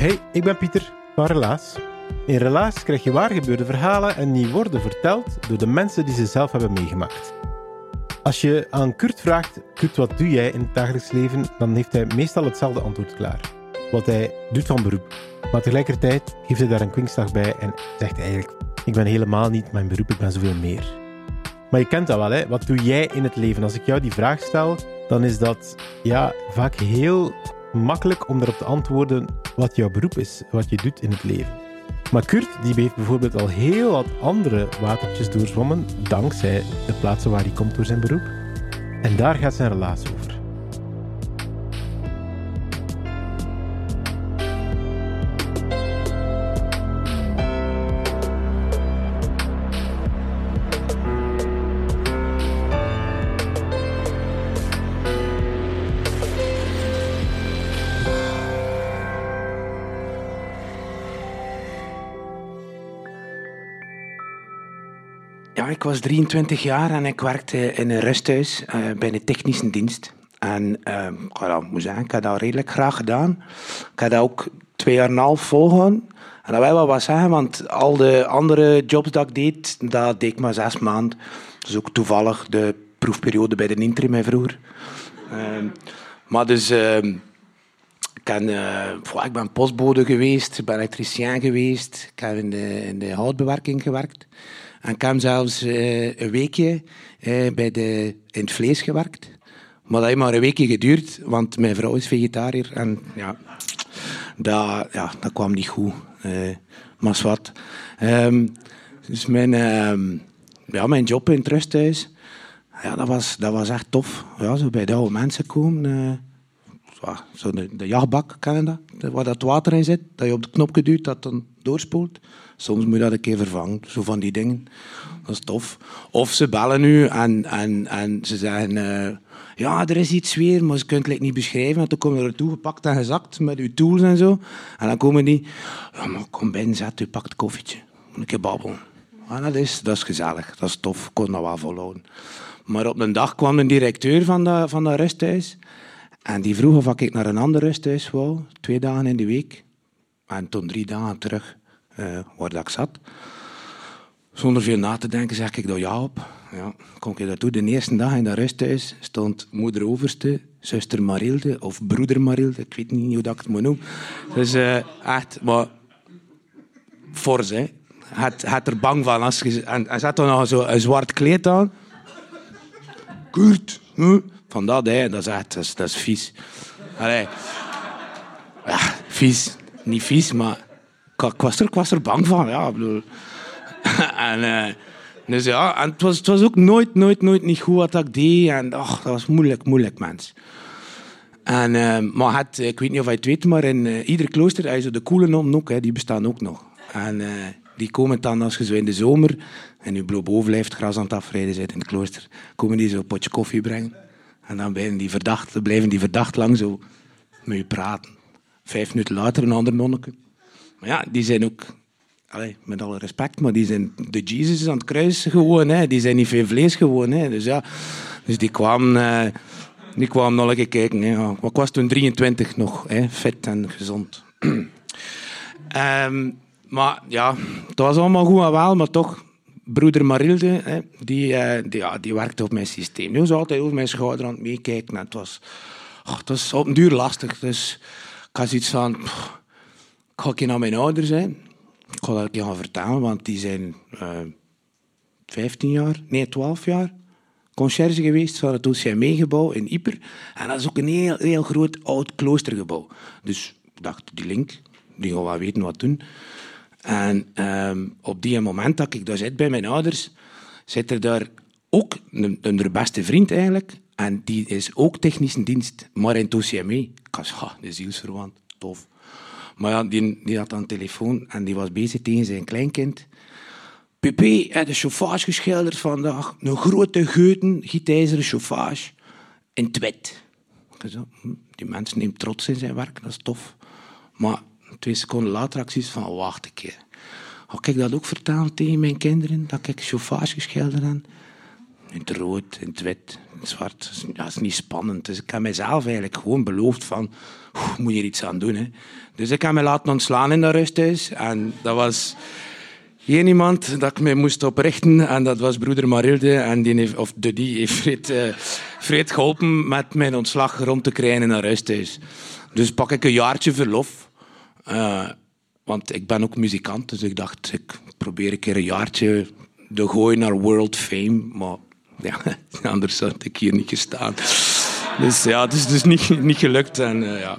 Hey, ik ben Pieter van Relaas. In Relaas krijg je waargebeurde verhalen en die worden verteld door de mensen die ze zelf hebben meegemaakt. Als je aan Kurt vraagt, Kurt, wat doe jij in het dagelijks leven? Dan heeft hij meestal hetzelfde antwoord klaar. Wat hij doet van beroep. Maar tegelijkertijd geeft hij daar een kwinkslag bij en zegt eigenlijk, ik ben helemaal niet mijn beroep, ik ben zoveel meer. Maar je kent dat wel, hè? Wat doe jij in het leven? Als ik jou die vraag stel, dan is dat ja, vaak heel makkelijk om erop te antwoorden wat jouw beroep is, wat je doet in het leven. Maar Kurt die heeft bijvoorbeeld al heel wat andere watertjes doorzwommen, dankzij de plaatsen waar hij komt door zijn beroep. En daar gaat zijn relatie over. Ik was 23 jaar en ik werkte in een rusthuis eh, bij de technische dienst. En uh, ik, moet zeggen, ik heb dat redelijk graag gedaan. Ik heb dat ook twee jaar en een half volgehouden. En dat wil wel wat zeggen, want al de andere jobs dat ik deed, dat deed ik maar zes maanden. Is ook toevallig de proefperiode bij de interim hè, vroeger. Ehm, maar dus... ehm, ik, eh, goh, ik ben postbode geweest, ik ben elektricien geweest, ik heb in de, in de houtbewerking gewerkt. En ik heb zelfs eh, een weekje eh, bij de, in het vlees gewerkt. Maar dat heeft maar een weekje geduurd, want mijn vrouw is vegetariër. En ja, dat, ja, dat kwam niet goed. Eh maar zwart. Ehm, dus mijn, ehm, ja, mijn job in het rusthuis, ja, dat, was, dat was echt tof. Ja, zo bij de oude mensen komen. eh, zo, de, de jachtbak, dat? Waar dat water in zit, dat je op de knopje duwt, dat dan doorspoelt. Soms moet je dat een keer vervangen, zo van die dingen. Dat is tof. Of ze bellen nu en, en, en ze zeggen... eh, ja, er is iets weer, maar ze kunnen het niet beschrijven. Want dan komen er naartoe gepakt en gezakt met uw tools en zo. En dan komen die... Ja, maar kom binnen, zet u, pak het koffietje. Een keer babbelen. En dat is, dat is gezellig, dat is tof. Ik kon dat wel volhouden. Maar op een dag kwam een directeur van dat, van dat rusthuis. En die vroeg of ik naar een ander rusthuis wou, twee dagen in de week. En toen drie dagen terug, eh, waar ik zat. Zonder veel na te denken zeg ik daar ja op. Ja, ik dat doen. De eerste dag in dat rusthuis stond moeder overste, zuster Marilde of broeder Marilde. Ik weet niet hoe dat ik het moet noemen. Dus eh, echt, maar fors, hè. Had, had er bang van. Als je, en hij zat dan nog zo een zwart kleed aan. Kurt, hm? van dat, hè. Dat is echt, dat is, is vies. Allee. Vies. Niet vies, maar ik, was, er, er bang van, ja. bedoel. en, eh, dus ja, en het was, het was ook nooit, nooit, nooit niet goed wat ik deed. En ach, dat was moeilijk, moeilijk, mens. En, eh, maar het, ik weet niet of je het weet, maar in eh, ieder klooster heb je de koele nonnen ook, hè, die bestaan ook nog. En die komen dan, als je zo in de zomer en je bloot boven blijft gras aan het afrijden bent in het klooster, komen die zo een potje koffie brengen. En dan blijven die verdacht, blijven die verdacht lang zo met je praten. Vijf minuten later een ander nonneke. Maar ja, die zijn ook, allee, met alle respect, maar die zijn de Jesus aan het kruis gewoon. Hè. Die zijn niet veel vlees gewoon. Hè. Dus ja, dus die kwamen, eh, die kwamen nog een keer kijken. Hè. Ik was toen 23 nog, hè, fit en gezond. Ehm, maar ja, het was allemaal goed en wel, maar toch, broeder Marilde, hè, die, eh, die, ja, die werkte op mijn systeem. Die was altijd over mijn schouder aan het meekijken. En het was, het was op een duur lastig. Dus ik had zoiets van, ik ga naar mijn ouders zijn. Ik ga dat gaan vertellen, want die zijn eh 15 jaar, nee 12 jaar, conciërge geweest van het OCME-gebouw in Yper. En dat is ook een heel, heel groot oud kloostergebouw. Dus ik dacht, die link, die gaan wel weten wat doen. En ehm, op die moment dat ik daar zit bij mijn ouders, zit er daar ook een, een beste vriend eigenlijk. En die is ook technische dienst, maar in het OCME. Ik was, ha, de zielsverwant, tof. Maar ja, die, die had een telefoon en die was bezig tegen zijn kleinkind. Pepe heeft de chauffage geschilderd vandaag. Een grote geuten, gietijzeren chauffage in het wit. Ik zei, hm, die mens neemt trots in zijn werk, dat is tof. Maar twee seconden later had zoiets van, wacht een keer. Ga ik dat ook vertellen tegen mijn kinderen, dat ik chauffage geschilderd? In het rood, in het wit, in het zwart. Dat is, niet spannend. Dus ik heb mezelf eigenlijk gewoon beloofd van, "Oeh, moet je iets aan doen. Hè. Dus ik heb me laten ontslaan in dat rusthuis. En dat was één iemand dat ik mij moest oprichten. En dat was broeder Marilde. En die heeft, of de, heeft Fred, eh, Fred geholpen met mijn ontslag rond te krijgen in dat rusthuis. Dus pak ik een jaartje verlof. Eh, want ik ben ook muzikant, dus ik dacht, ik probeer een keer een jaartje te gooien naar world fame. Maar ja, anders had ik hier niet gestaan. Dus ja, het is dus niet, niet gelukt. En, eh, ja.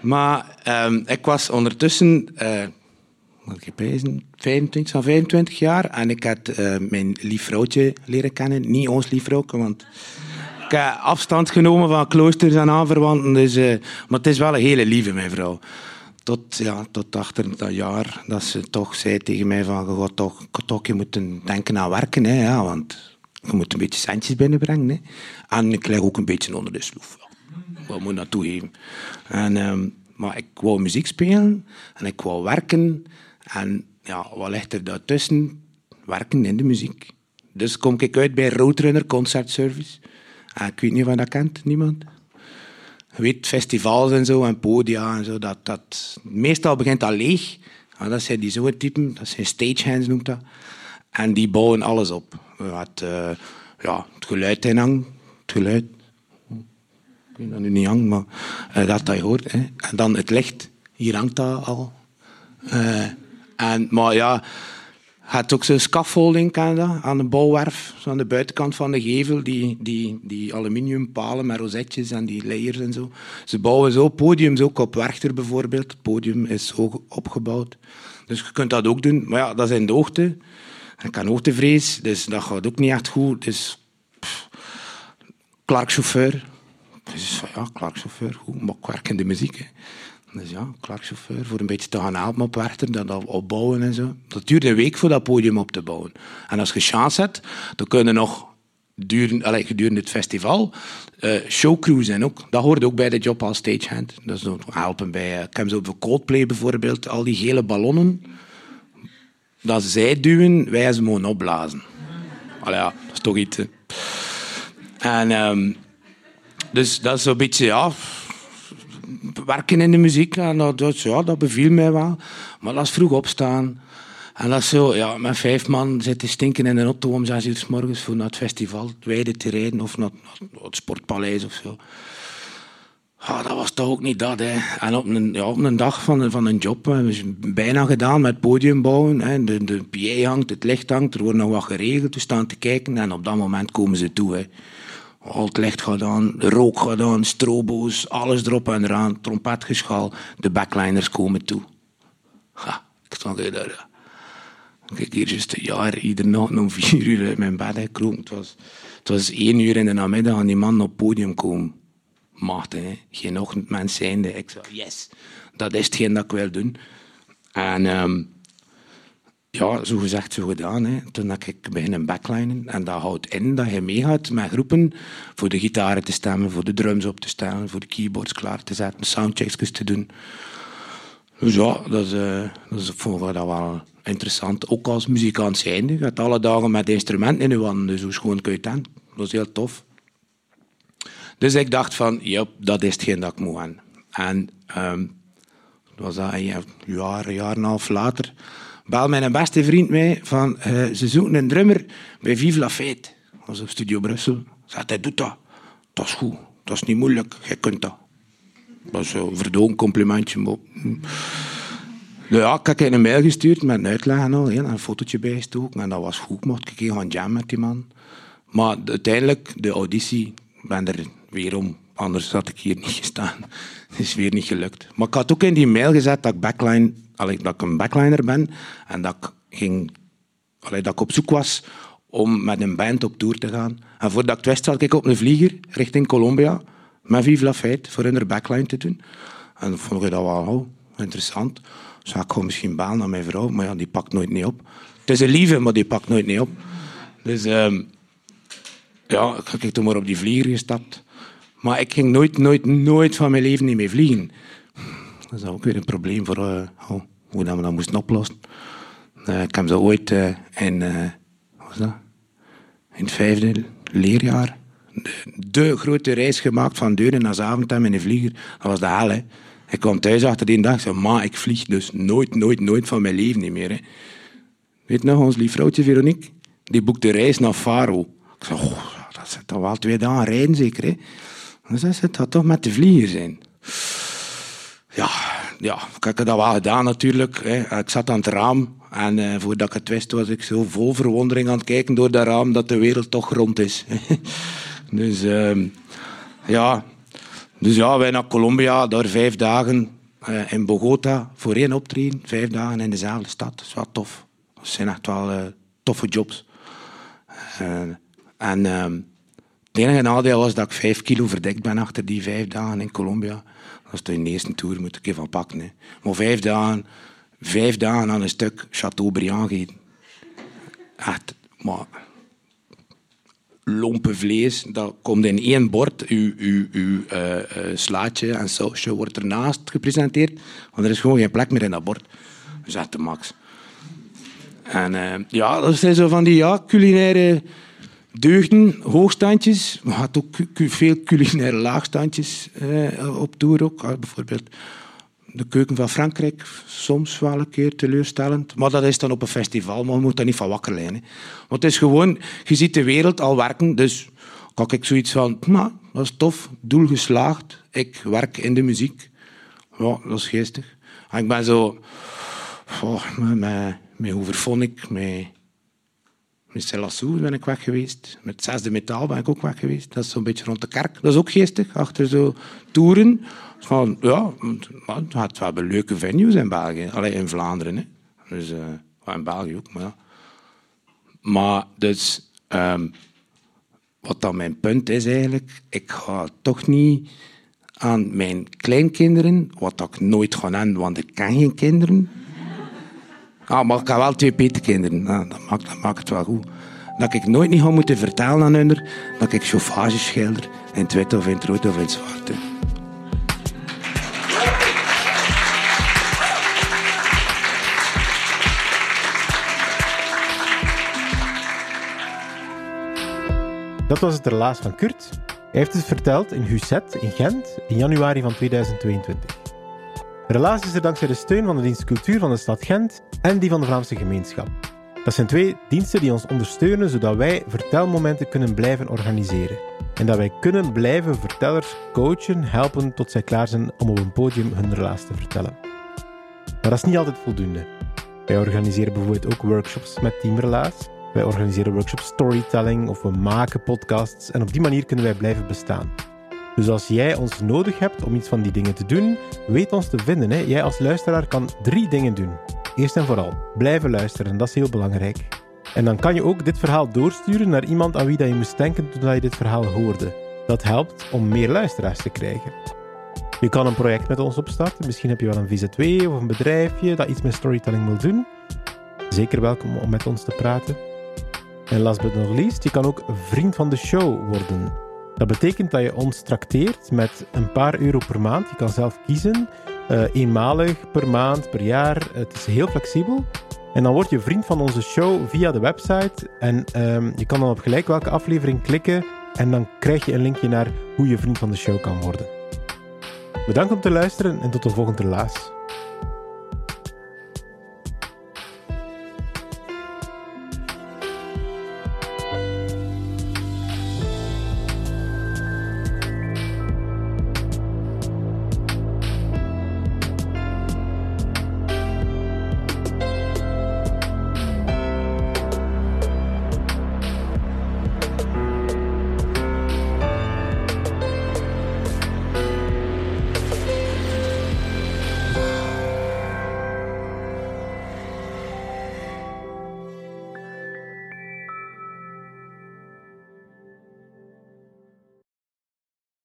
Maar ehm, ik was ondertussen, eh wat ik bezig, 25, zo'n 25 jaar. En ik had eh, mijn lief vrouwtje leren kennen. Niet ons lief vrouwtje, want ik heb afstand genomen van kloosters en aanverwanten. Dus, maar het is wel een hele lieve, mijn vrouw. Tot, ja, tot achter dat jaar dat ze toch zei tegen mij van... Je toch, toch je moeten denken aan werken, hè, ja, want je moet een beetje centjes binnenbrengen. Hè. En ik lig ook een beetje onder de sloef. Ja. Wat moet dat toegeven? En, ehm, maar ik wou muziek spelen en ik wou werken. En ja, wat ligt er daartussen? Werken in de muziek. Dus kom ik uit bij Roadrunner Concert Service. En ik weet niet of dat kent, niemand? Weet, festivals en zo, en podia en zo, dat, dat, meestal begint dat leeg. Ja, dat zijn die zo'n typen, dat zijn stagehands noemt dat. En die bouwen alles op. Het, eh, ja, het geluid in hang, het geluid. Ik weet dat nu niet hangt, maar eh, dat dat je hoort. Hè. En dan het licht, hier hangt dat al. Eh, en, maar ja, hebt ook zo'n scaffolding dat, aan de bouwwerf, aan de buitenkant van de gevel, die, die, die aluminiumpalen met rozetjes en die layers en zo. Ze bouwen zo podiums ook op Werchter bijvoorbeeld. Het podium is zo opgebouwd. Dus je kunt dat ook doen, maar ja, dat in de hoogte. Ik kan hoogtevrees, dus dat gaat ook niet echt goed. Dus pff, Clark-chauffeur. Dus ja, Clark-chauffeur, goed, maar ik werk in de muziek. Hè. Dus ja, Clark-chauffeur, voor een beetje te gaan helpen op Werchter, dat opbouwen en zo. Dat duurt een week voor dat podium op te bouwen. En als je chance hebt, dan kun je nog allee, gedurende het festival eh showcrews ook. Dat hoort ook bij de job als stagehand. Dat is ook helpen bij, zo voor Coldplay bijvoorbeeld, al die gele ballonnen. Dat zij duwen, wij ze mogen opblazen. Allee, ja, dat is toch iets. En ehm, dus dat is zo'n beetje, ja, werken in de muziek. En dat, dat, ja, dat beviel mij wel. Maar dat is vroeg opstaan. En dat is zo, ja, met vijf man zitten stinken in een auto om zes uur morgens voor naar het festival, het te rijden of naar, het sportpaleis of zo. Ja, dat was toch ook niet dat. Hè. En op een, ja, op een dag van, van een job we ze bijna gedaan met podium bouwen. Hè. De, de PA hangt, het licht hangt, er wordt nog wat geregeld. We staan te kijken en op dat moment komen ze toe. Hè. Al licht gaat aan, de rook gaat aan, strobo's, alles erop en eraan, trompetgeschal. De backliners komen toe. Ha, ik stond daar. Kijk, hier juist een jaar, iedere nacht om vier uur uit mijn bed gekropen. Het was, het was één uur in de namiddag en die man op het podium komen. Maarten, hè. geen ochtendmens zijnde. Ik zei, yes, dat is hetgeen dat ik wil doen. En ehm, ja, zo gezegd, zo gedaan. Hè. Toen heb ik beginnen backlinen. En dat houdt in dat je meegaat met groepen voor de gitaren te stemmen, voor de drums op te stellen, voor de keyboards klaar te zetten, soundchecks te doen. Dus ja, dat is, eh, dat is vond ik dat wel interessant. Ook als muzikant zijnde. Je gaat alle dagen met instrumenten in je handen, dus hoe schoon kun je het? Dat is heel tof. Dus ik dacht van, ja, dat is hetgeen dat ik moet aan. En ehm was dat een jaar, jaar en een half later, bel mijn beste vriend mij van, eh, ze zoeken een drummer bij Vive la Fête. Op Studio Brussel. Zegt hij, doet dat. Dat is goed. Dat is niet moeilijk. Jij kunt dat. Dat was een verdoken complimentje. Maar, nou ja, ik heb een mail gestuurd met een uitleg en al, een fotootje bijgestoken. En dat was goed, mocht ik gaan jam met die man. Maar uiteindelijk, de auditie, ben er weer om. Anders had ik hier niet gestaan. Het is weer niet gelukt. Maar ik had ook in die mail gezet dat ik, backline, allee, dat ik een backliner ben. En dat ik, ging, allee, dat ik op zoek was om met een band op tour te gaan. En voordat ik het ik op een vlieger richting Colombia met Vive La Fête voor hun backline te doen. En vond ik dat wel oh, interessant. Zou ik gewoon misschien baan naar mijn vrouw, maar ja, die pakt nooit niet op. Het is een lieve, maar die pakt nooit niet op. Dus um, ja, ik heb toen maar op die vlieger gestapt. Maar ik ging nooit, nooit, nooit van mijn leven niet meer vliegen. Dat is ook weer een probleem voor uh, hoe dat we dat moesten oplossen. Uh, ik heb ze ooit uh, in, was dat? in het vijfde leerjaar de, grote reis gemaakt van Deuren naar Zaventem in een vlieger. Dat was de hel. Ik kwam thuis achter die dag en zei, ma, ik vlieg dus nooit, nooit, nooit van mijn leven niet meer. Hè. Weet nog, ons lief vrouwtje Veronique, die boekte reis naar Faro. Ik zei, oh, dat zit toch wel twee dagen rijden zeker. Dan zei ze, het toch met de vlieger zijn. Ja, ja, ik heb dat wel gedaan natuurlijk. Hè. Ik zat aan het raam en uh, voordat ik het wist was ik zo vol verwondering aan het kijken door dat raam dat de wereld toch rond is. dus uh, ja, dus ja, wij naar Colombia, daar vijf dagen uh, in Bogota voor één optreden, vijf dagen in dezelfde stad. Dat is wel tof. Dat zijn echt wel uh, toffe jobs. en ehm, enige nadeel was dat ik vijf kilo verdekt ben achter die vijf dagen in Colombia. Dat was de eerste tour, moet ik even pakken. Hè. Maar vijf dagen, vijf dagen aan een stuk Chateaubriand gegeten. Echt, maar lompe vlees, dat komt in één bord. Uw, uw, uw uh, uh, slaatje en sausje wordt ernaast gepresenteerd. Want er is gewoon geen plek meer in dat bord. Dus de max. En uh, ja, dat zijn zo van die ja, culinaire deugden, hoogstandjes. We hadden ook veel culinaire laagstandjes op tour ook. Bijvoorbeeld de keuken van Frankrijk, soms wel een keer teleurstellend. Maar dat is dan op een festival, maar je moet daar niet van wakker liggen. Want het is gewoon, je ziet de wereld al werken, dus kan ik zoiets van, nou, dat is tof, doel geslaagd, ik werk in de muziek. Ja, dat is geestig. En ik ben zo, oh, met, met, met Hoeverphonic, met, met Celassou ben ik weg geweest. Met Zesde Metaal ben ik ook weg geweest. Dat is zo'n beetje rond de kerk. Dat is ook geestig, achter zo toeren. Van, ja, het hebben leuke venues in België. Alleen in Vlaanderen. Dus, uh, in België ook, maar. Maar dus, um, wat dan mijn punt is eigenlijk, ik ga toch niet aan mijn kleinkinderen, wat ik nooit ga hebben, want ik ken geen kinderen. Ah, maar ik heb wel twee petekinderen, nou, dat, maakt, dat maakt het wel goed. Dat ik nooit niet ga moeten vertellen aan hun dat ik chauffage schilder in het wit of in het rood of in het zwart. Dat was het relaas van Kurt. Hij heeft het verteld in Husset in Gent in januari van 2022. Relaas is er dankzij de steun van de dienst Cultuur van de stad Gent en die van de Vlaamse gemeenschap. Dat zijn twee diensten die ons ondersteunen zodat wij vertelmomenten kunnen blijven organiseren. En dat wij kunnen blijven vertellers coachen, helpen tot zij klaar zijn om op een podium hun relaas te vertellen. Maar dat is niet altijd voldoende. Wij organiseren bijvoorbeeld ook workshops met Team Relaas wij organiseren workshops storytelling of we maken podcasts en op die manier kunnen wij blijven bestaan. Dus als jij ons nodig hebt om iets van die dingen te doen, weet ons te vinden. Hè? Jij als luisteraar kan drie dingen doen. Eerst en vooral, blijven luisteren, dat is heel belangrijk. En dan kan je ook dit verhaal doorsturen naar iemand aan wie dat je moest denken toen je dit verhaal hoorde. Dat helpt om meer luisteraars te krijgen. Je kan een project met ons opstarten. Misschien heb je wel een VZW of een bedrijfje dat iets met storytelling wil doen. Zeker welkom om met ons te praten. En last but not least, je kan ook vriend van de show worden. Dat betekent dat je ons trakteert met een paar euro per maand. Je kan zelf kiezen, uh, eenmalig, per maand, per jaar. Het is heel flexibel. En dan word je vriend van onze show via de website. En um, je kan dan op gelijk welke aflevering klikken. En dan krijg je een linkje naar hoe je vriend van de show kan worden. Bedankt om te luisteren en tot de volgende relaas.